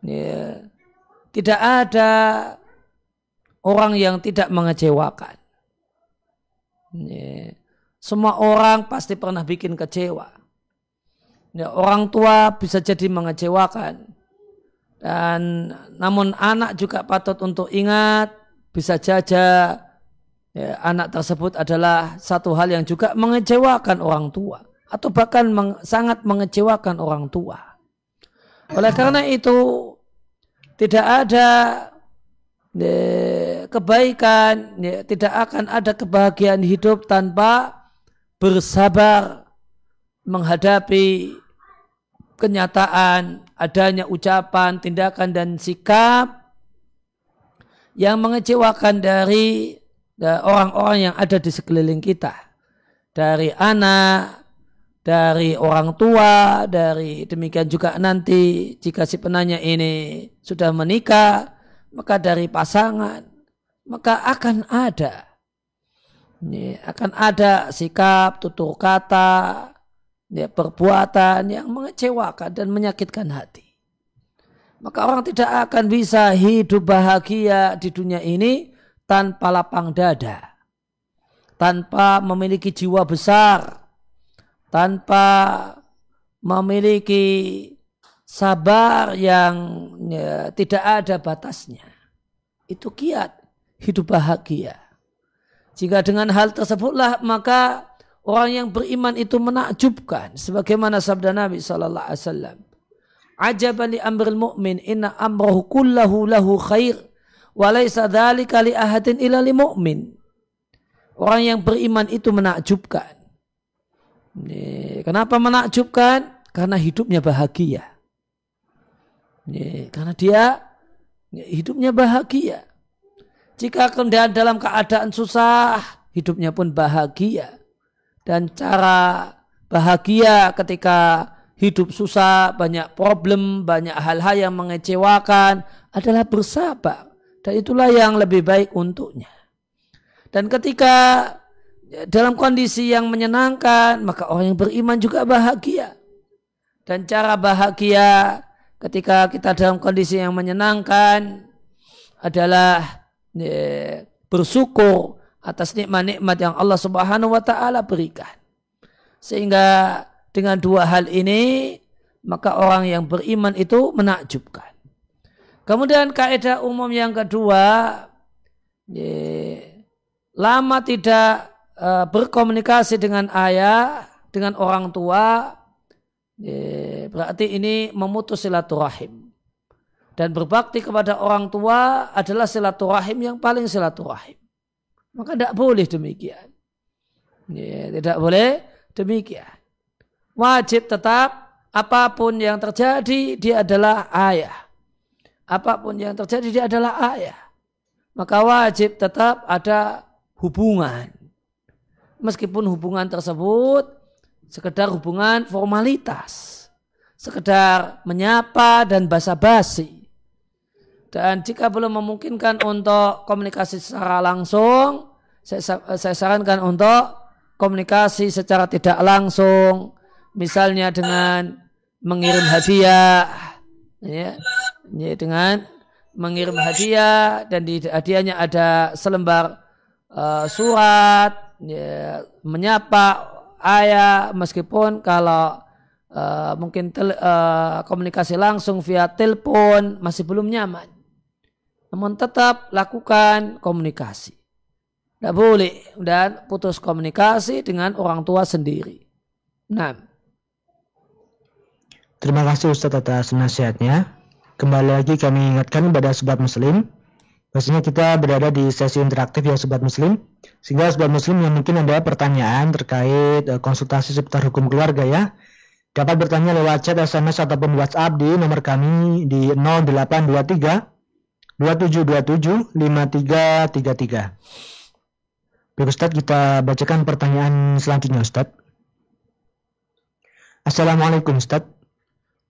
ya, tidak ada orang yang tidak mengecewakan. Ya semua orang pasti pernah bikin kecewa. Ya, orang tua bisa jadi mengecewakan. Dan namun anak juga patut untuk ingat bisa saja ya, anak tersebut adalah satu hal yang juga mengecewakan orang tua atau bahkan meng, sangat mengecewakan orang tua. Oleh karena itu tidak ada ya, kebaikan, ya, tidak akan ada kebahagiaan hidup tanpa bersabar menghadapi kenyataan adanya ucapan, tindakan dan sikap yang mengecewakan dari orang-orang yang ada di sekeliling kita. Dari anak, dari orang tua, dari demikian juga nanti jika si penanya ini sudah menikah, maka dari pasangan, maka akan ada. Ini akan ada sikap, tutur kata, ya, perbuatan yang mengecewakan dan menyakitkan hati. Maka orang tidak akan bisa hidup bahagia di dunia ini tanpa lapang dada, tanpa memiliki jiwa besar, tanpa memiliki sabar yang ya, tidak ada batasnya. Itu kiat hidup bahagia. Jika dengan hal tersebutlah maka orang yang beriman itu menakjubkan sebagaimana sabda Nabi sallallahu alaihi wasallam. Ajaban li amril mu'min inna amrahu kullahu lahu khair wa laysa dzalika li ahadin illa li mu'min. Orang yang beriman itu menakjubkan. Kenapa menakjubkan? Karena hidupnya bahagia. Karena dia hidupnya bahagia. Jika kemudian dalam keadaan susah hidupnya pun bahagia dan cara bahagia ketika hidup susah, banyak problem, banyak hal-hal yang mengecewakan adalah bersabar. Dan itulah yang lebih baik untuknya. Dan ketika dalam kondisi yang menyenangkan, maka orang yang beriman juga bahagia. Dan cara bahagia ketika kita dalam kondisi yang menyenangkan adalah ya, bersyukur atas nikmat-nikmat yang Allah Subhanahu wa taala berikan. Sehingga dengan dua hal ini maka orang yang beriman itu menakjubkan. Kemudian kaidah umum yang kedua, ye, lama tidak uh, berkomunikasi dengan ayah, dengan orang tua, ye, berarti ini memutus silaturahim. Dan berbakti kepada orang tua adalah silaturahim yang paling silaturahim. Maka tidak boleh demikian. Ya, tidak boleh demikian. Wajib tetap apa pun yang terjadi dia adalah ayah. Apa pun yang terjadi dia adalah ayah. Maka wajib tetap ada hubungan. Meskipun hubungan tersebut sekedar hubungan formalitas. Sekedar menyapa dan basa-basi dan jika belum memungkinkan untuk komunikasi secara langsung, saya, saya sarankan untuk komunikasi secara tidak langsung, misalnya dengan mengirim hadiah, ya, ya dengan mengirim hadiah dan di hadiahnya ada selembar uh, surat, ya, menyapa ayah meskipun kalau uh, mungkin tel, uh, komunikasi langsung via telepon masih belum nyaman namun tetap lakukan komunikasi. Tidak boleh dan putus komunikasi dengan orang tua sendiri. Nah. Terima kasih Ustaz atas nasihatnya. Kembali lagi kami ingatkan kepada sobat muslim Pastinya kita berada di sesi interaktif ya Sobat Muslim. Sehingga Sobat Muslim yang mungkin ada pertanyaan terkait uh, konsultasi seputar hukum keluarga ya. Dapat bertanya lewat chat, SMS, ataupun WhatsApp di nomor kami di 0823 2727 5333. Baik Ustaz, kita bacakan pertanyaan selanjutnya Ustaz. Assalamualaikum Ustaz.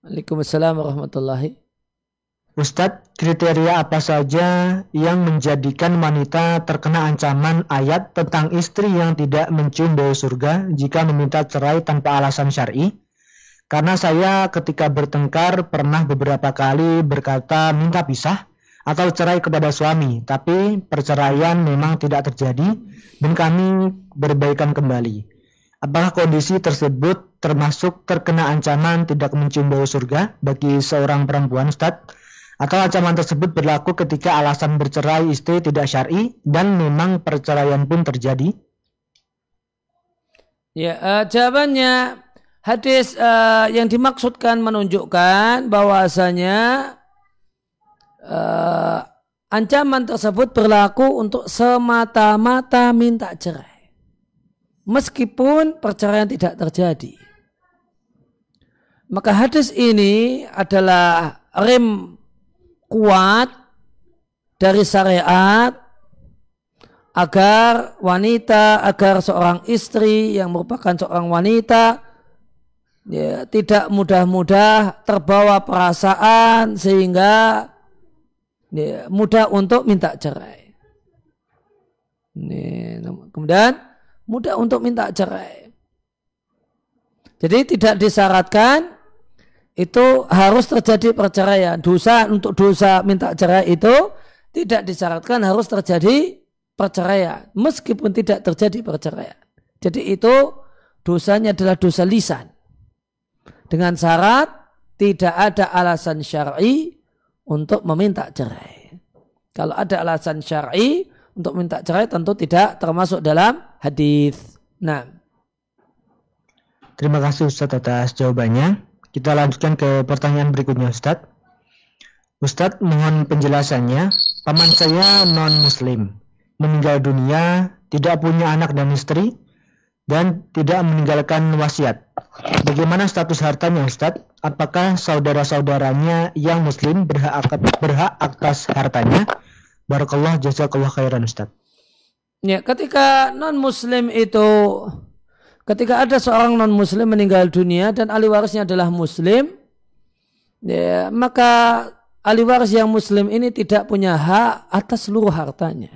Waalaikumsalam warahmatullahi Ustadz, kriteria apa saja yang menjadikan wanita terkena ancaman ayat tentang istri yang tidak mencium bau surga jika meminta cerai tanpa alasan syari? Karena saya ketika bertengkar pernah beberapa kali berkata minta pisah, atau cerai kepada suami, tapi perceraian memang tidak terjadi dan kami berbaikan kembali. Apakah kondisi tersebut termasuk terkena ancaman tidak mencium bau surga bagi seorang perempuan Ustaz? Atau ancaman tersebut berlaku ketika alasan bercerai istri tidak syar'i dan memang perceraian pun terjadi? Ya, uh, jawabannya hadis uh, yang dimaksudkan menunjukkan bahwasanya uh, ancaman tersebut berlaku untuk semata-mata minta cerai. Meskipun perceraian tidak terjadi. Maka hadis ini adalah rem kuat dari syariat agar wanita, agar seorang istri yang merupakan seorang wanita ya, tidak mudah-mudah terbawa perasaan sehingga mudah untuk minta cerai. Kemudian mudah untuk minta cerai. Jadi tidak disyaratkan itu harus terjadi perceraian. Dosa untuk dosa minta cerai itu tidak disyaratkan harus terjadi perceraian. Meskipun tidak terjadi perceraian. Jadi itu dosanya adalah dosa lisan. Dengan syarat tidak ada alasan syar'i untuk meminta cerai. Kalau ada alasan syar'i untuk minta cerai tentu tidak termasuk dalam hadis. Nah. Terima kasih Ustaz atas jawabannya. Kita lanjutkan ke pertanyaan berikutnya Ustadz. Ustadz mohon penjelasannya. Paman saya non muslim. Meninggal dunia, tidak punya anak dan istri, dan tidak meninggalkan wasiat. Bagaimana status hartanya Ustadz? Apakah saudara-saudaranya yang muslim berhak, berhak atas hartanya? Barakallah jazakallah khairan Ustadz. Ya, ketika non muslim itu ketika ada seorang non muslim meninggal dunia dan ahli warisnya adalah muslim ya, maka ahli waris yang muslim ini tidak punya hak atas seluruh hartanya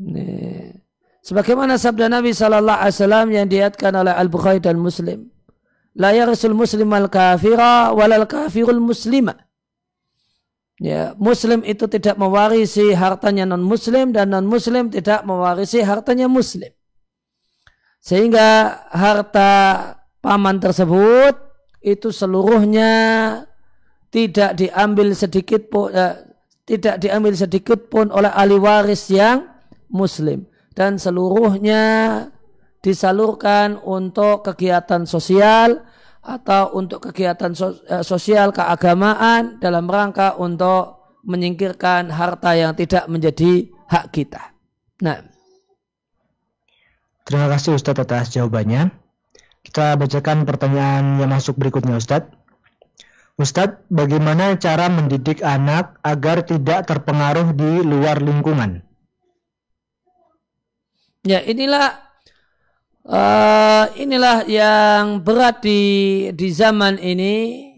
ya. Sebagaimana sabda Nabi Shallallahu Alaihi Wasallam yang diatkan oleh Al Bukhari dan Muslim. La yarisul muslim al kafira walal kafirul muslima. Ya, muslim itu tidak mewarisi hartanya non muslim dan non muslim tidak mewarisi hartanya muslim. Sehingga harta paman tersebut itu seluruhnya tidak diambil sedikit pun eh, tidak diambil sedikit pun oleh ahli waris yang muslim dan seluruhnya disalurkan untuk kegiatan sosial atau untuk kegiatan eh, sosial keagamaan dalam rangka untuk menyingkirkan harta yang tidak menjadi hak kita. Nah, Terima kasih Ustadz atas jawabannya. Kita bacakan pertanyaan yang masuk berikutnya Ustadz. Ustadz, bagaimana cara mendidik anak agar tidak terpengaruh di luar lingkungan? Ya inilah uh, inilah yang berat di di zaman ini.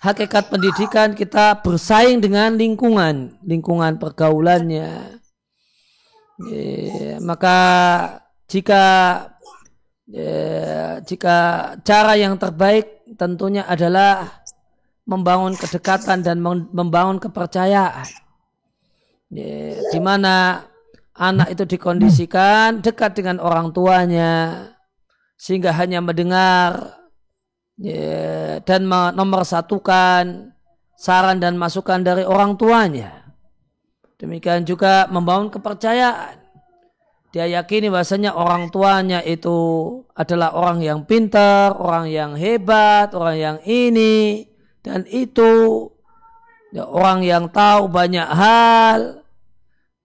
Hakikat pendidikan kita bersaing dengan lingkungan, lingkungan pergaulannya. Ya, maka jika ya, jika cara yang terbaik tentunya adalah membangun kedekatan dan membangun kepercayaan ya, di mana anak itu dikondisikan dekat dengan orang tuanya sehingga hanya mendengar ya, dan nomor satukan saran dan masukan dari orang tuanya. Demikian juga membangun kepercayaan. Dia yakini bahasanya orang tuanya itu adalah orang yang pintar, orang yang hebat, orang yang ini dan itu. Ya, orang yang tahu banyak hal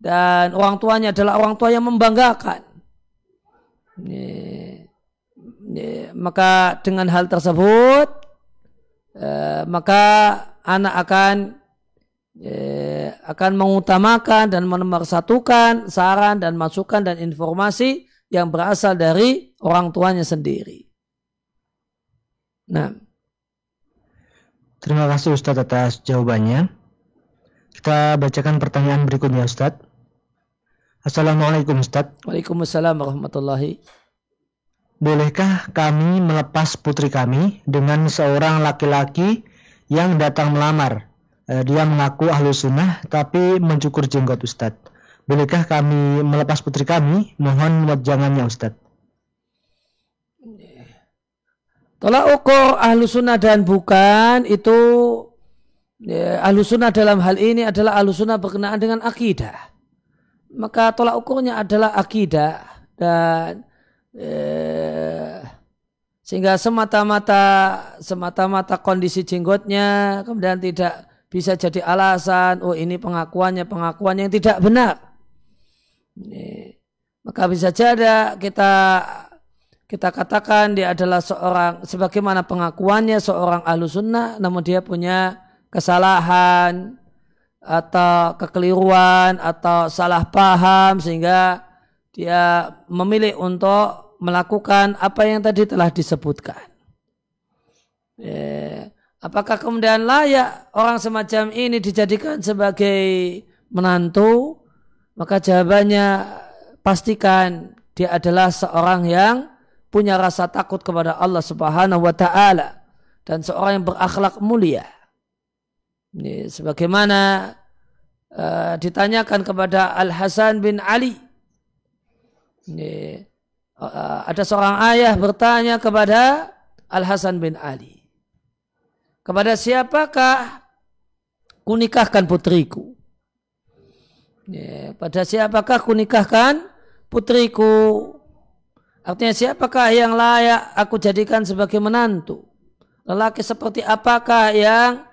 dan orang tuanya adalah orang tua yang membanggakan. Maka dengan hal tersebut eh, maka anak akan Ya, akan mengutamakan dan menomorsatukan saran dan masukan dan informasi yang berasal dari orang tuanya sendiri. Nah. Terima kasih Ustadz atas jawabannya. Kita bacakan pertanyaan berikutnya Ustadz. Assalamualaikum Ustadz. Waalaikumsalam warahmatullahi Bolehkah kami melepas putri kami dengan seorang laki-laki yang datang melamar Eh, dia mengaku ahlu sunnah tapi mencukur jenggot Ustadz. Bolehkah kami melepas putri kami? Mohon jangannya Ustadz. Tolak ukur ahlu sunnah dan bukan itu ya, ahlu sunnah dalam hal ini adalah ahlu sunnah berkenaan dengan akidah. Maka tolak ukurnya adalah akidah dan eh, sehingga semata-mata semata-mata kondisi jenggotnya kemudian tidak bisa jadi alasan oh ini pengakuannya pengakuan yang tidak benar. Ini, maka bisa jadi kita kita katakan dia adalah seorang sebagaimana pengakuannya seorang ahlu sunnah namun dia punya kesalahan atau kekeliruan atau salah paham sehingga dia memilih untuk melakukan apa yang tadi telah disebutkan. Ya. Apakah kemudian layak orang semacam ini dijadikan sebagai menantu? Maka jawabannya pastikan dia adalah seorang yang punya rasa takut kepada Allah Subhanahu wa taala dan seorang yang berakhlak mulia. Ini sebagaimana uh, ditanyakan kepada Al Hasan bin Ali. Ini, uh, ada seorang ayah bertanya kepada Al Hasan bin Ali. Kepada siapakah kunikahkan putriku? Ini, pada siapakah kunikahkan putriku? Artinya siapakah yang layak aku jadikan sebagai menantu? Lelaki seperti apakah yang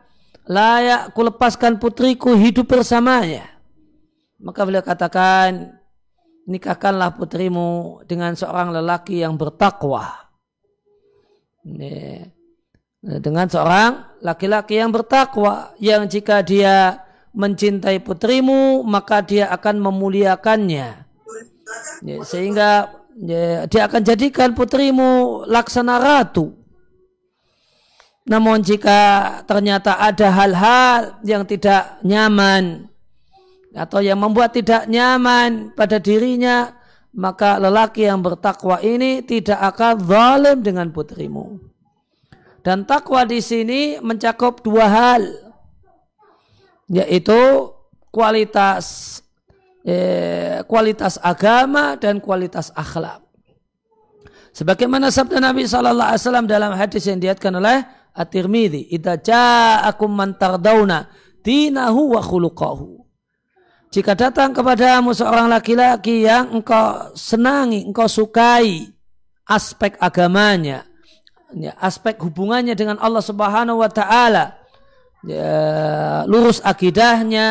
layak ku lepaskan putriku hidup bersamanya? Maka beliau katakan, nikahkanlah putrimu dengan seorang lelaki yang bertakwa. Dengan seorang laki-laki yang bertakwa, yang jika dia mencintai putrimu, maka dia akan memuliakannya. Sehingga ya, dia akan jadikan putrimu laksana ratu. Namun jika ternyata ada hal-hal yang tidak nyaman atau yang membuat tidak nyaman pada dirinya, maka lelaki yang bertakwa ini tidak akan zalim dengan putrimu. Dan takwa di sini mencakup dua hal, yaitu kualitas eh, kualitas agama dan kualitas akhlak. Sebagaimana sabda Nabi Shallallahu Alaihi Wasallam dalam hadis yang diatkan oleh At-Tirmidzi, "Idza ja'akum man tardawna dinahu wa khuluquhu." Jika datang kepadamu seorang laki-laki yang engkau senangi, engkau sukai aspek agamanya, ya, aspek hubungannya dengan Allah Subhanahu wa taala, ya, lurus akidahnya,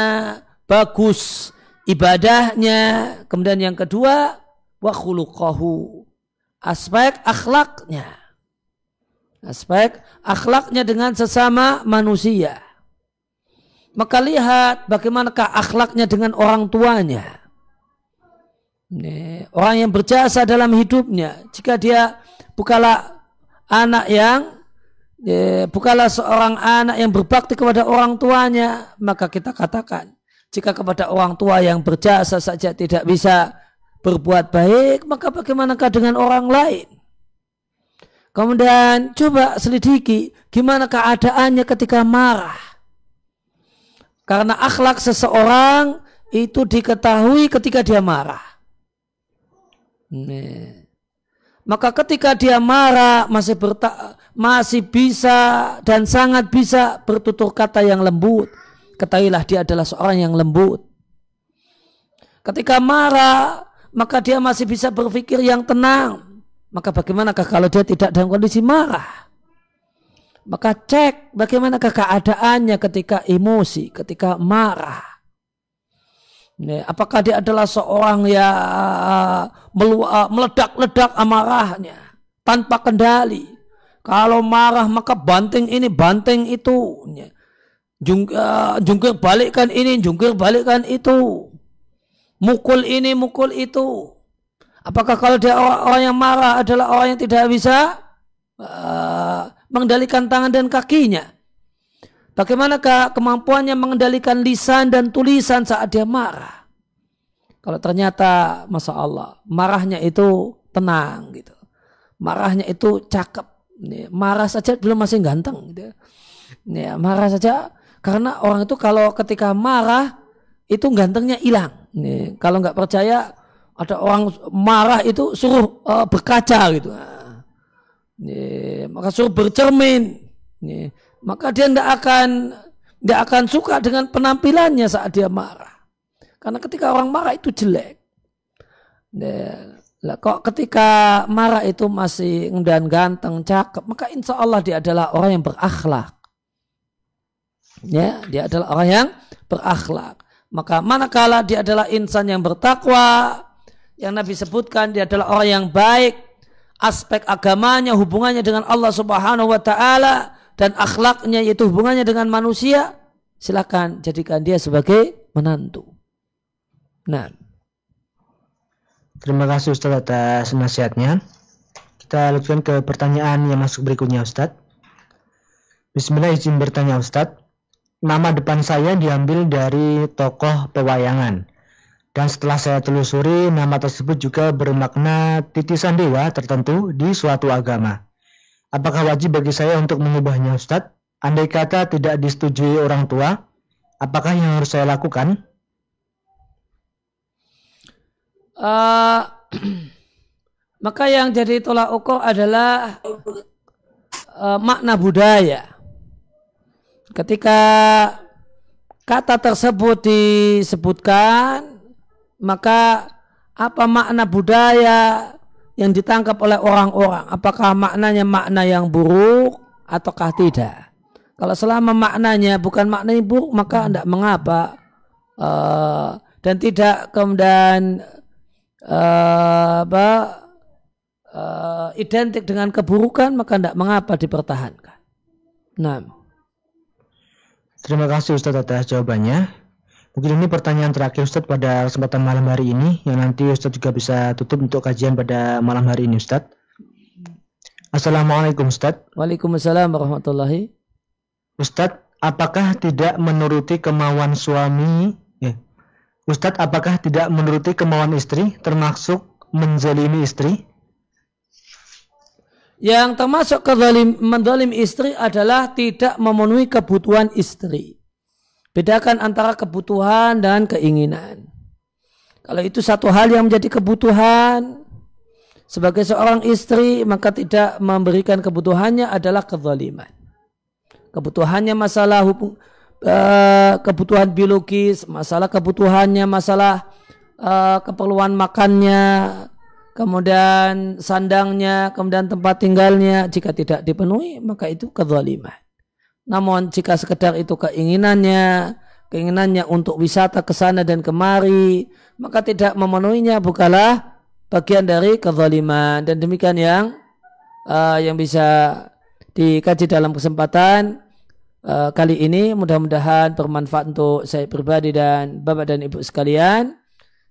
bagus ibadahnya. Kemudian yang kedua, wa khuluqahu. Aspek akhlaknya. Aspek akhlaknya dengan sesama manusia. Maka lihat bagaimanakah akhlaknya dengan orang tuanya. Orang yang berjasa dalam hidupnya. Jika dia bukalah anak yang ya, bukalah seorang anak yang berbakti kepada orang tuanya, maka kita katakan jika kepada orang tua yang berjasa saja tidak bisa berbuat baik, maka bagaimanakah dengan orang lain? Kemudian coba selidiki gimana keadaannya ketika marah. Karena akhlak seseorang itu diketahui ketika dia marah. Nih. Maka ketika dia marah masih berta masih bisa dan sangat bisa bertutur kata yang lembut ketahuilah dia adalah seorang yang lembut. Ketika marah, maka dia masih bisa berpikir yang tenang. Maka bagaimanakah kalau dia tidak dalam kondisi marah? Maka cek bagaimanakah keadaannya ketika emosi, ketika marah. Apakah dia adalah seorang yang meledak-ledak amarahnya tanpa kendali? Kalau marah maka banting ini, banting itu jungkir balikkan ini, jungkir balikkan itu. Mukul ini, mukul itu. Apakah kalau dia orang, orang yang marah adalah orang yang tidak bisa uh, mengendalikan tangan dan kakinya? Bagaimanakah kemampuannya mengendalikan lisan dan tulisan saat dia marah? Kalau ternyata, masya Allah, marahnya itu tenang gitu, marahnya itu cakep, marah saja belum masih ganteng gitu. Ya, marah saja karena orang itu kalau ketika marah itu gantengnya hilang. Nih, kalau nggak percaya ada orang marah itu suruh uh, berkaca gitu. Nih, maka suruh bercermin. Nih, maka dia tidak akan nggak akan suka dengan penampilannya saat dia marah. Karena ketika orang marah itu jelek. Nah, kok ketika marah itu masih dan ganteng, cakep, maka insya Allah dia adalah orang yang berakhlak. Ya, dia adalah orang yang berakhlak. Maka manakala dia adalah insan yang bertakwa, yang Nabi sebutkan dia adalah orang yang baik, aspek agamanya, hubungannya dengan Allah Subhanahu wa taala dan akhlaknya yaitu hubungannya dengan manusia, silakan jadikan dia sebagai menantu. Nah. Terima kasih Ustaz atas nasihatnya. Kita lanjutkan ke pertanyaan yang masuk berikutnya Ustaz. Bismillah izin bertanya Ustaz nama depan saya diambil dari tokoh pewayangan. Dan setelah saya telusuri, nama tersebut juga bermakna titisan dewa tertentu di suatu agama. Apakah wajib bagi saya untuk mengubahnya Ustadz? Andai kata tidak disetujui orang tua, apakah yang harus saya lakukan? Uh, [clears throat] maka yang jadi tolak ukur adalah uh, makna budaya. Ketika kata tersebut disebutkan, maka apa makna budaya yang ditangkap oleh orang-orang? Apakah maknanya makna yang buruk ataukah tidak? Kalau selama maknanya bukan makna yang buruk, maka tidak mengapa uh, dan tidak kemudian uh, apa uh, identik dengan keburukan, maka tidak mengapa dipertahankan. Nah. Terima kasih Ustadz atas jawabannya. Mungkin ini pertanyaan terakhir Ustadz pada kesempatan malam hari ini yang nanti Ustadz juga bisa tutup untuk kajian pada malam hari ini Ustadz. Assalamualaikum Ustadz. Waalaikumsalam warahmatullahi. Ustadz, apakah tidak menuruti kemauan suami? Ya. Ustadz, apakah tidak menuruti kemauan istri termasuk menzalimi istri? Yang termasuk kezalim, menzalim istri adalah tidak memenuhi kebutuhan istri. Bedakan antara kebutuhan dan keinginan. Kalau itu satu hal yang menjadi kebutuhan, sebagai seorang istri maka tidak memberikan kebutuhannya adalah kezaliman. Kebutuhannya masalah hubung, uh, kebutuhan biologis, masalah kebutuhannya masalah uh, keperluan makannya, kemudian sandangnya, kemudian tempat tinggalnya, jika tidak dipenuhi, maka itu kezaliman. Namun jika sekedar itu keinginannya, keinginannya untuk wisata ke sana dan kemari, maka tidak memenuhinya bukalah bagian dari kezaliman. Dan demikian yang uh, yang bisa dikaji dalam kesempatan uh, kali ini. Mudah-mudahan bermanfaat untuk saya pribadi dan bapak dan ibu sekalian.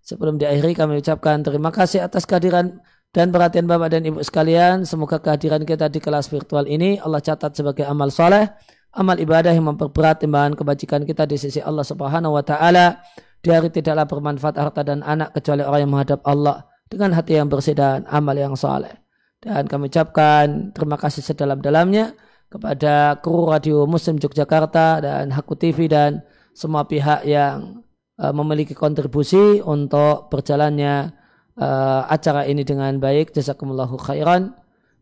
Sebelum diakhiri kami ucapkan terima kasih atas kehadiran dan perhatian Bapak dan Ibu sekalian. Semoga kehadiran kita di kelas virtual ini Allah catat sebagai amal soleh, amal ibadah yang memperberat timbangan kebajikan kita di sisi Allah Subhanahu wa taala. Di hari tidaklah bermanfaat harta dan anak kecuali orang yang menghadap Allah dengan hati yang bersih dan amal yang soleh. Dan kami ucapkan terima kasih sedalam-dalamnya kepada kru Radio Muslim Yogyakarta dan Haku TV dan semua pihak yang uh, memiliki kontribusi untuk berjalannya uh, acara ini dengan baik. Jazakumullahu khairan.